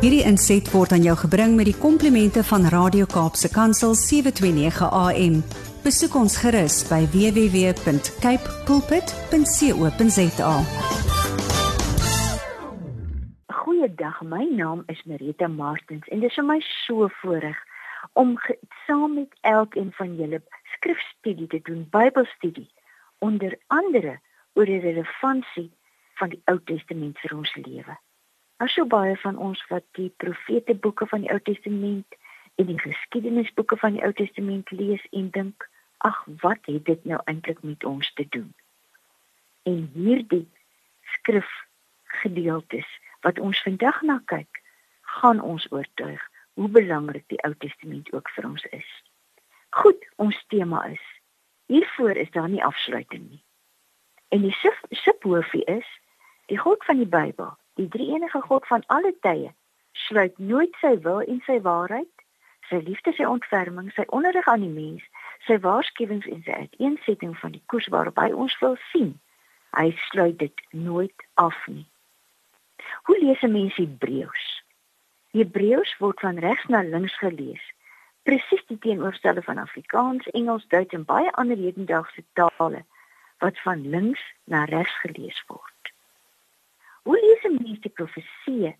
Hierdie inset word aan jou gebring met die komplimente van Radio Kaapse Kansel 729 AM. Besoek ons gerus by www.cape pulpit.co.za. Goeiedag, my naam is Marita Martins en dit is vir my so voorreg om saam met elkeen van julle skrifstudie te doen, Bybelstudie, onder andere oor die relevantie van die Ou Testament vir ons lewe. As so baie van ons wat die profeteboeke van die Ou Testament en die geskiedenisboeke van die Ou Testament lees en dink, ag, wat het dit nou eintlik met ons te doen? En hierdie skrifgedeeltes wat ons vandag na kyk, gaan ons oortuig hoe belangrik die Ou Testament ook vir ons is. Goed, ons tema is hiervoor is daar nie afsluiting nie. En die subhoofie is die God van die Bybel, die drie enige God van alle tye, sluit nooit sy wil en sy waarheid, sy liefde, sy ontferming, sy onderrig aan die mens, sy waarskuwings en sy uiteensetting van die koers waarop hy ons wil sien. Hy sluit dit nooit af nie. Hoe lees 'n mens Hebreëus? Hebreëus word van regs na links gelees. Presies die teenoorstelde van Afrikaans, Engels, Duits en baie ander hedendaagse tale wat van links na regs gelees word. Hoe lees 'n mens die profeseë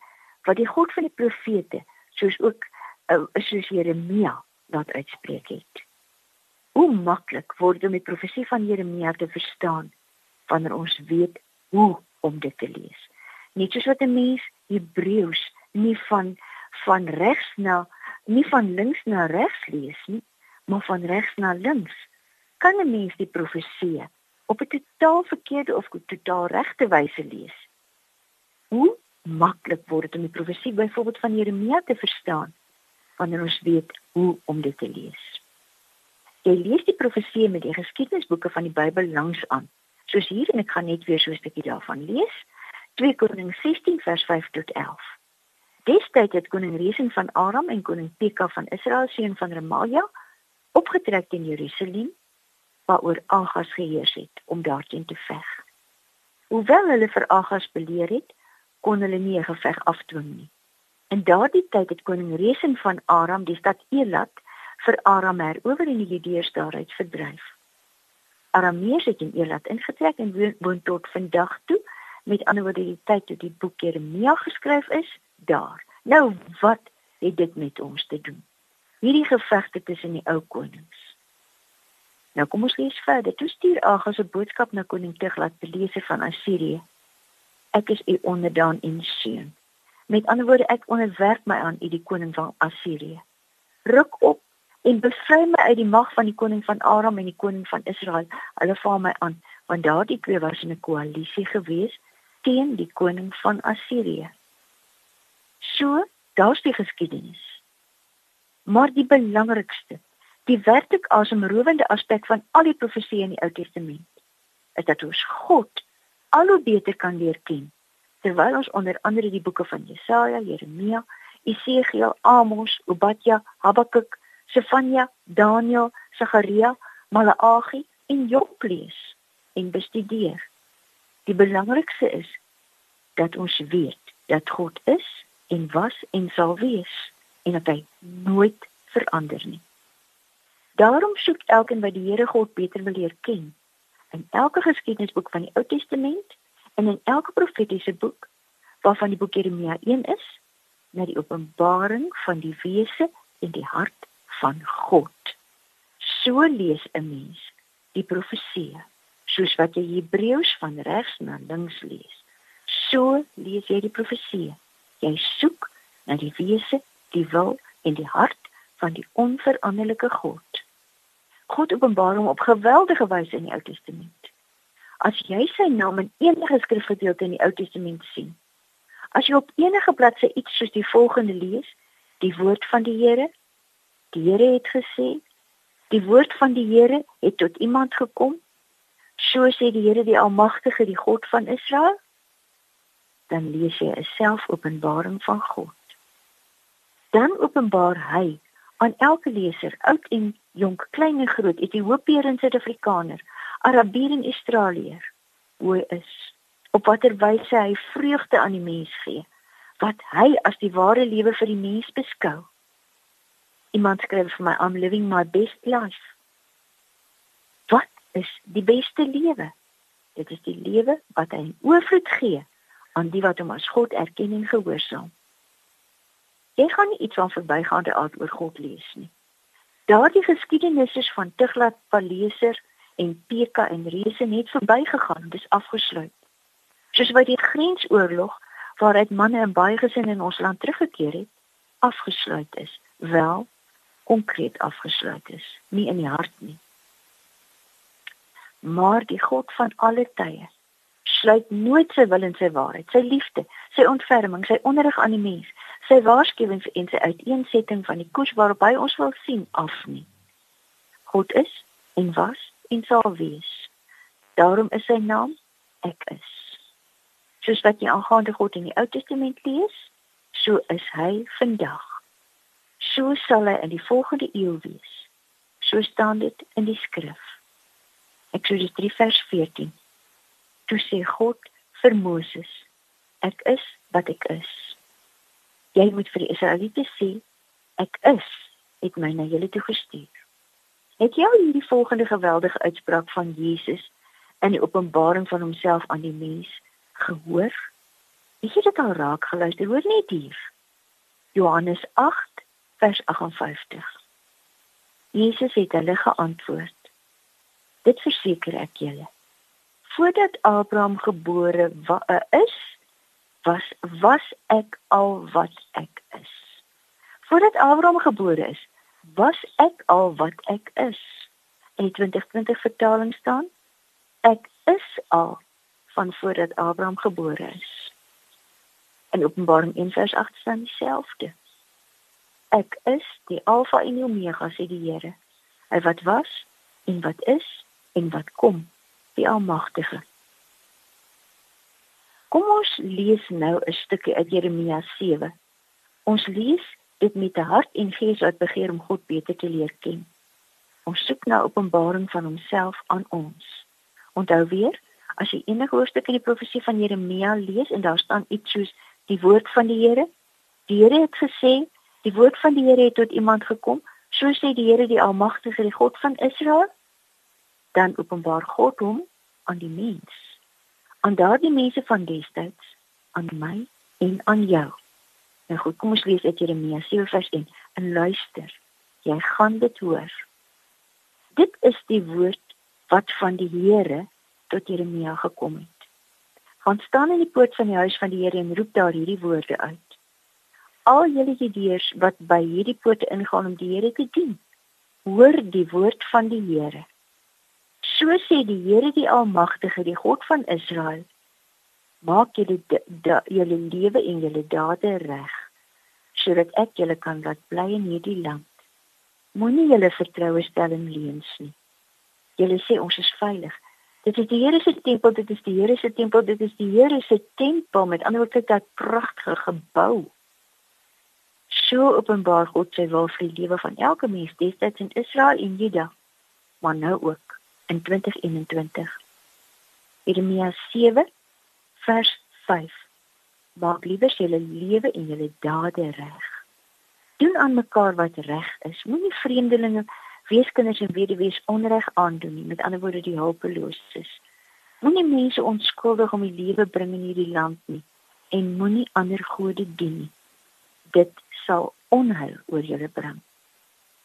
wat die God van die profete soos ook uh, soos Jeremia laat uitspreek het? Hoe maklik word om die profesie van Jeremia te verstaan wanneer ons weet hoe om dit te lees? Net soos wat 'n mens Hebreëus nie van van regs na nie van links na regs lees nie, maar van regs na links. Kan 'n mens die profeseë op 'n totaal verkeerde of totaal regte wyse lees? Hoe maklik word dit om die profesie byvoorbeeld van Jeremia te verstaan wanneer ons weet hoe om dit te lees. Jy lees die profesie met die geskiedenisboeke van die Bybel langs aan. Soos hier en ek gaan net weer so 'n stukkie daarvan lees. 2 Konings 16 vers 5 tot 11. Destyds het koning Resen van Aram en koning Pekah van Israel seun van Remalia opgetrek teen Jerusalem waaroor Agas geheers het om daarteen te veg. Hoewel hulle vir Agas beleer het, kon hulle nie 'n geveg afdwing nie. In daardie tyd het koning Resen van Aram die stad Elat vir Aram herower en die Judeërs daaruit verdryf. Arameërs het in Elat ingetrek en woon tot vandag toe, met ander woorde die tyd toe die boek Jeremia geskryf is, daar. Nou wat het dit met ons te doen? Hierdie gevegte tussen die ou konings. Nou kom ons lees verder. Toe stuur Agas 'n boodskap na koning Tiglat te lees van Assirië ek is u onderdaan en seun. Met ander woorde, ek onderwerp my aan u die koning van Assirië. Ruk op en bevry my uit die mag van die koning van Aram en die koning van Israel. Hulle val my aan, want daardie twee was in 'n koalisie gewees teen die koning van Assirië. So, daar's die geskiedenis. Maar die belangrikste, die werklik asemrowende aspek van al die profeseë in die Ou Testament, is dat ons God al hoe beter kan leer ken terwyl ons onder andere die boeke van Jesaja, Jeremia, Esegiel, Amos, Obadja, Habakuk, Sefanja, Daniël, Sagaria, Maleagi en Job lees en bestudeer. Die belangrikste is dat ons weet dat God is en was en sal wees en dat hy nooit verander nie. Daarom soek elkeen wat die Here God beter wil leer ken, in elke geskiedenisboek van die Ou Testament en in elke profetiese boek waarvan die boek Jeremia 1 is, na die openbaring van die wese en die hart van God. So lees 'n mens die profeseë soos wat jy Hebreëus van regs na links lees. So lees jy die profeseë. Jy soek na die wese, die wil en die hart van die onveranderlike God. God openbaar hom op geweldige wyse in die Ou Testament. As jy sy naam in enige skrifgedeelte in die Ou Testament sien, as jy op enige bladsy iets soos die volgende lees, die woord van die Here, die Here het gesê, die woord van die Here het tot iemand gekom, so sê die Here die Almagtige, die God van Israel, dan lees jy 'n selfopenbaring van God. Dan openbaar hy aan elke leser, oud en jonk, klein en groot, Ethiopiër en Suid-Afrikaner, Arabier en Australiër, hoe is, op watter wyse hy vreugde aan die mens gee, wat hy as die ware lewe vir die mens beskou. Iemand skryf vir my I'm living my best life. Wat is die beste lewe? Dit is die lewe wat hy oorvloed gee aan die wat hom as God erken en gehoorsaam. Jy gaan nie iets van verbygaande aard oor God lees nie. Daardie geskiedenisse van Tiglat Paleser en Peka en Reese net verbygegaan, dis afgesluit. Soos by die grensoorlog waaruit manne en baie gesinne in ons land teruggekeer het, afgesluit is, wel konkreet afgesluit is, nie in die hart nie. Maar die God van alle tye sluit nooit sy wil en sy waarheid, sy liefde, sy ontferming, sy onderrig aan die mens, sy waarskuwings en sy uiteensetting van die koers waarop hy ons wil sien af nie. God is en was en sal wees. Daarom is sy naam Ek is. Soos wat jy aangaande God in die Ou Testament lees, so is hy vandag. So sal hy in die volgende eeu wees. So staan dit in die skrif. Eksodus 3 vers 14. Toe sê God vir Moses: Ek is wat ek is. Jy moet vir die Israeliete sê: Ek is het my na julle toe gestuur. Het jy al hierdie volgende geweldige uitspraak van Jesus in die openbaring van homself aan die mens gehoor? Het jy dit al raak geluister? Hoor net hier. Johannes 8 vers 58. Jesus het hulle geantwoord: Dit verseker ek julle. Voordat Abraham gebore uh, is, was was ek al wat ek is. Voordat Abraham gebore is, was ek al wat ek is. In die 2020 vertaling staan: Ek is al van voordat Abraham gebore is. In Openbaring 1:8 staan dieselfde. Ek is die Alfa en die Omega sê die Here. Hy wat was en wat is en wat kom, die Almagtige. Kom ons lees nou 'n stukkie uit Jeremia 7. Ons lees dit met 'n hart en gees wat begeer om God beter te leer ken. Ons soek na openbaring van homself aan ons. Onthou weer, as jy enige hoofstuk in die profesie van Jeremia lees en daar staan iets soos die woord van die Here, die Here het gesê, die woord van die Here het tot iemand gekom, so sê die Here die Almagtige, die God van Israel, dan openbaar God hom aan die mens. Aan daardie mense van destyds, aan my en aan jou. Nou goed, kom ons lees uit Jeremia 7 vers 1 en luister. Jy gaan dit hoor. Dit is die woord wat van die Here tot Jeremia gekom het. Gaan staan in die poort van die huis van die Here en roep daar hierdie woorde uit. Al julle Judeërs wat by hierdie poorte ingaan om die Here te dien, hoor die woord van die Here. So sê die Here die Almagtige, die God van Israel, maak julle julle lewe en julle dade reg sodat ek julle kan laat bly in hierdie land. Moenie julle vertroue stel in leuns nie. Julle sê ons is veilig. Dit is die Here se tempel, dit is die Here se tempel, dit is die Here se tempel met ander woorde dat pragtige gebou. So openbaar God sy wil vir die lewe van elke mens destyds in Israel en Juda, maar nou ook in 2021. Jeremia 7 vers 5 maak liewer julle lewe en julle dade reg. Doen aan mekaar wat reg is. Moenie vreemdelinge, weeskinders en weduwees onreg aandoen nie, met ander woorde die hulpeloses. Moenie mense onskuldig om die lewe bring in hierdie land nie en moenie ander gode dien nie. Dit sal onheil oor julle bring.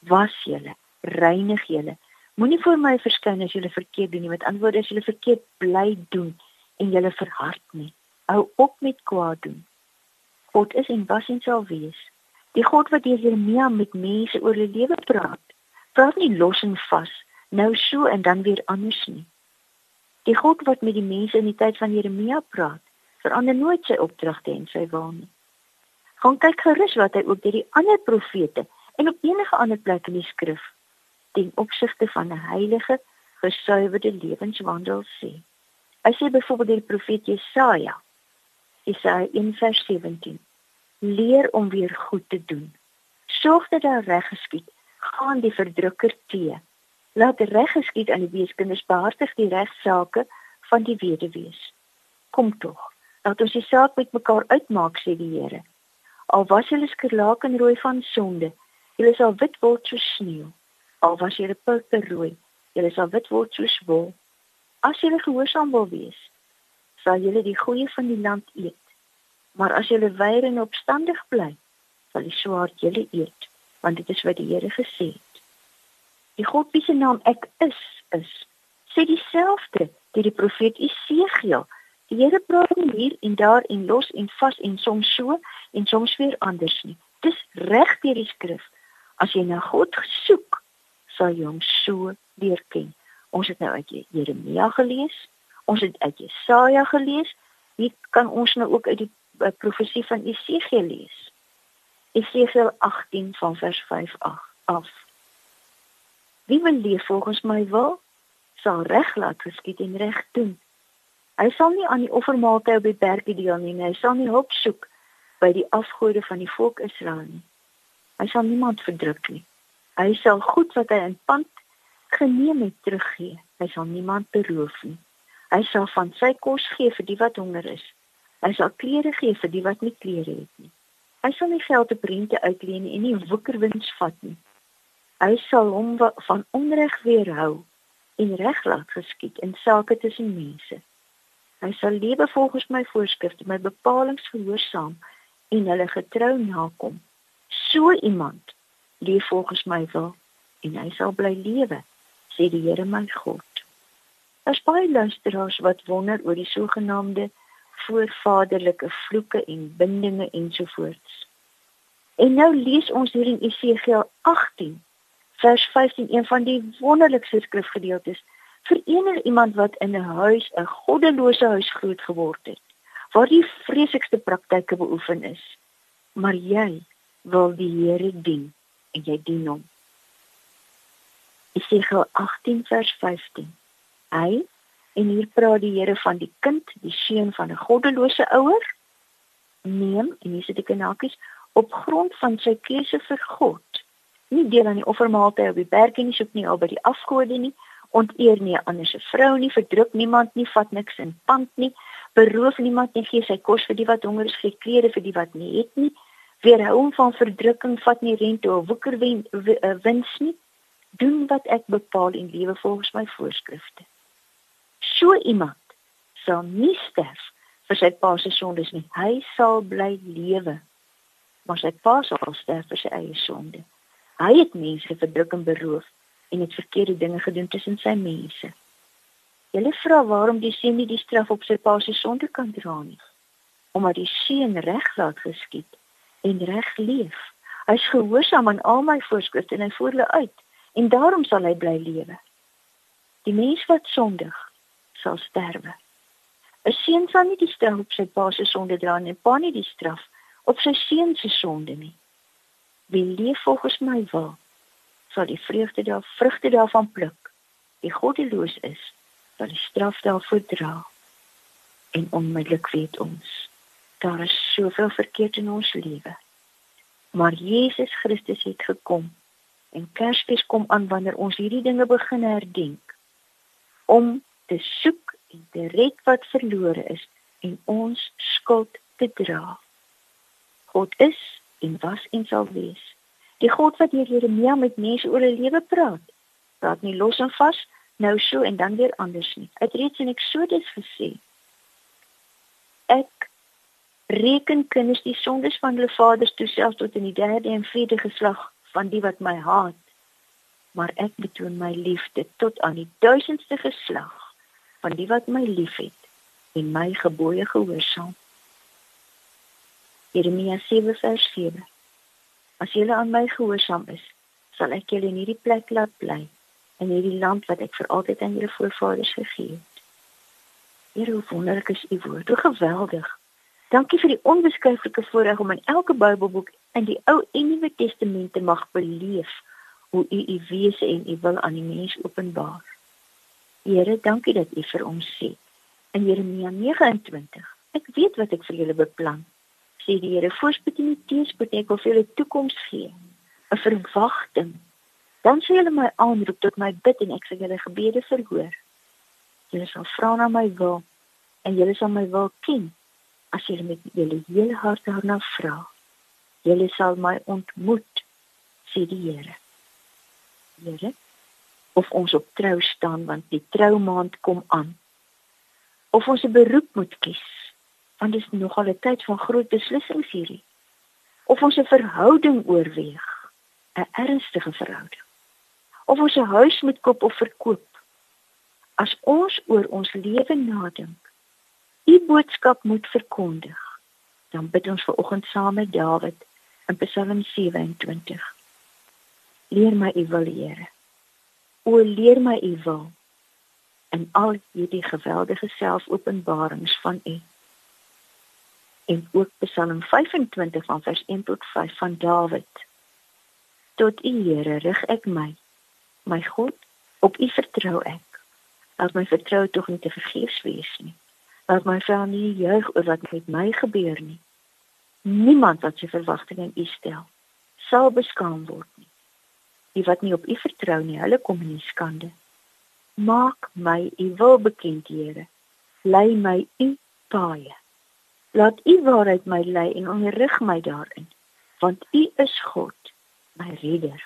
Was julle, reinig julle. Moenie voor my verskyn as julle verkeerd doen nie, met ander woorde as julle verkeerd bly doen en julle verhard nie. Hou op met kwaad doen. God is en was en sal wees. Die God wat deur Jeremia met mense oor hulle lewe praat, praat nie los en vas, nou so en dan weer anders nie. Die God wat met die mense in die tyd van Jeremia praat, verander nooit sy opdragte en sy wil nie. Gaan kyk gerus wat hy ook deur die ander profete en op enige ander plek in die skrif ten opsigte van 'n heilige, gesuiwerde lewenswandel sê. Hy sê byvoorbeeld die profeet Jesaja Jesaja 1:17. Leer om weer goed te doen. Sorg dat daar reg geskied. Gaan die verdrukker te. Laat reg geskied aan die weeskinders behartig die regsaake van die weduwees. Kom tog. Laat ons die saak met mekaar uitmaak sê die Here. Al was julle skerlakenrooi van sonde, julle sal wit word soos sneeu. Al was julle purperrooi, julle sal wit word soos wol. As julle gehoorsaam wil wees, sal julle die goeie van die land eet. Maar as julle weier en opstandig bly, sal die swaard julle eet, want dit is wat die Here gesê het. Die God wie se naam ek is, is sê dieselfde deur die profeet Jesegiel. Die Here praat hier en daar en los en vas en soms so en soms weer anders nie. Dis reg deur die skrif. As jy na God soek, sal jy hom so leer ken. Ons het nou uit Jeremia gelees, ons het uit Jesaja gelees. Wie kan ons nou ook uit die uh, profesie van Jesegiel lees? Jesegiel 18 van vers 5 af. Wie wil leef volgens my wil, sal reg laat geskied en reg doen. Hy sal nie aan die offermaaltye op die berg deelneem nie. Hy sal nie hulp soek by die afgode van die volk Israel nie. Hy sal niemand verdruk nie. Hy sal goed wat hy in pand geneem het teruggee. Hy sal niemand beroof nie. Hy sal van sy kos gee vir die wat honger is. Hy sal klere gee vir die wat nie klere het nie. Hy sal nie geld te rente uitleen en nie woekerwins vat nie. Hy sal hom van onreg weerhou en reg laat geskied in sake tussen mense. Hy sal lewe volgens my voorskrifte, my bepalinge gehoorsaam en hulle getrou nakom. So iemand leef volgens my wil en hy sal bly lewe, sê die Here my God. As baie luisteraars wat wonder oor die sogenaamde voorvaderlike vloeke en bindinge ensovoorts. En nou lees ons hier in Esegiel 18 vers 15 een van die wonderlikste skrifgedeeltes vir enige iemand wat in 'n huis 'n goddelose huis groot geword het waar die vreesigste praktyke beoefen is maar jy wil die Here dien en jy dien hom Esegiel 18 vers 15 Hy en hier praat die Here van die kind die seun van 'n goddelose ouer neem en hier sit die kanakies op grond van sy keuse vir God. Nie deel aan die offermaaltye op die berg nie, soek nie al by die afgode nie, onteer nie 'n ander se vrou nie, verdruk niemand nie, vat niks in pand nie, beroof niemand nie, gee sy kos vir die wat honger is, gee klere vir die wat nie het nie, weerhou hom van verdrukking, vat nie rente of woekerwin eh, wins nie, doen wat ek bepaal en lewe volgens my voorskrifte. So iemand sal nie sterf vir sy pa se sondes nie. Hy sal bly lewe. Maar sy pa sal sterf vir sy eie sonde. Hy het mense verdruk en beroof en het verkeerde dinge gedoen tussen sy mense. Julle vra waarom die seun nie die straf op sy pa se sonde kan dra nie? Omdat die seun reg laat geskied en reg leef. Hy's gehoorsaam aan al my voorskrifte en hy voer hulle uit en daarom sal hy bly lewe. Die mens wat sondig sal sterwe. 'n Seun sal nie die straf op sy pa se sonde dra nie, pa nie die straf op sy seun se sonde nie. Wie leef volgens my wil, sal die vreugde daar vrugte daarvan pluk. Wie goddeloos is, sal die straf daarvoor dra. En onmiddellik weet ons, daar is soveel verkeerd in ons lewe. Maar Jesus Christus het gekom en Kersfees kom aan wanneer ons hierdie dinge begin herdenk om te soek en te red wat verlore is en ons skuld te dra. God is en was en sal wees. Die God wat deur Jeremia met mense oor hulle lewe praat, praat nie los en vas nou so en dan weer anders nie. Het reeds in Eksodus gesê: Ek reken kinders die sondes van hulle vaders toe selfs tot in die derde en vierde geslag van die wat my haat, maar ek betoon my liefde tot aan die duisendste geslag van die wat my liefhet en my gebooie gehoorsaam. Jeremia 7 vers 7 As julle aan my gehoorsaam is, sal ek julle in hierdie plek laat bly, in hierdie land wat ek vir altyd aan julle voorvaders gegee het. Here, hoe wonderlik is u woord, hoe geweldig. Dankie vir die onbeskryflike voorreg om in elke Bybelboek in die Ou en Nuwe Testamente mag beleef hoe u u wese en u wil aan die mens openbaar. Here, dankie dat u vir ons sê in Jeremia 29. Ek weet wat ek vir julle beplan sê die Here voorspoed en teëspoed ek wil vir julle toekoms gee 'n verwagting dan sê julle my aanroep tot my bid en ek sal julle gebede verhoor julle sal vra na my wil en julle sal my wil ken as julle met julle hele hart daarna vra Julle sal my ontmoet, sê die Here. Here, of ons op trou staan want die troumaand kom aan. Of ons 'n beroep moet kies, want dit is nogal 'n tyd van groot beslissings hierdie. Of ons 'n verhouding oorweeg, 'n ernstige verhouding. Of ons 'n huis moet koop of verkoop. As ons oor ons lewe nadink, u boodskap moet verkondig, dan bid ons ver oggend saam met Dawid in Psalm 27. Leer my u wil, Here. O leer my u wil in al hierdie geweldige selfopenbarings van u. En ook Psalm 25 van vers 1 tot 5 van Dawid. Tot u Here rig ek my. My God, op u vertrou ek. Laat my vertrou tog nie te vergeefs wees nie. Laat my vel nie juig oor wat met my gebeur nie. Niemand wat sy verwagtinge in u stel, sal beskaam word nie die wat nie op U vertrou nie, hulle kom in skande. Maak my U wil bekend, Here. Lei my U paaie. Laat U waarheid my lei en onderrig my daarin, want U is God, my redder.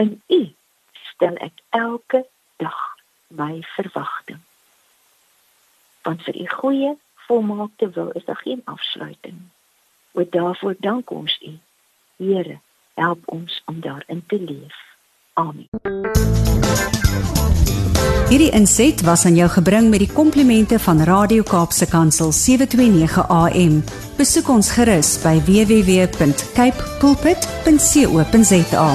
In U stel ek elke dag my verwagting. Want vir U goeie, volmaakte wil is daar geen afsluiting. Oor daarvoor dank ons U, Here help ons om daarin te leef. Amen. Hierdie inset was aan jou gebring met die komplimente van Radio Kaapse Kansel 729 AM. Besoek ons gerus by www.cape pulpit.co.za.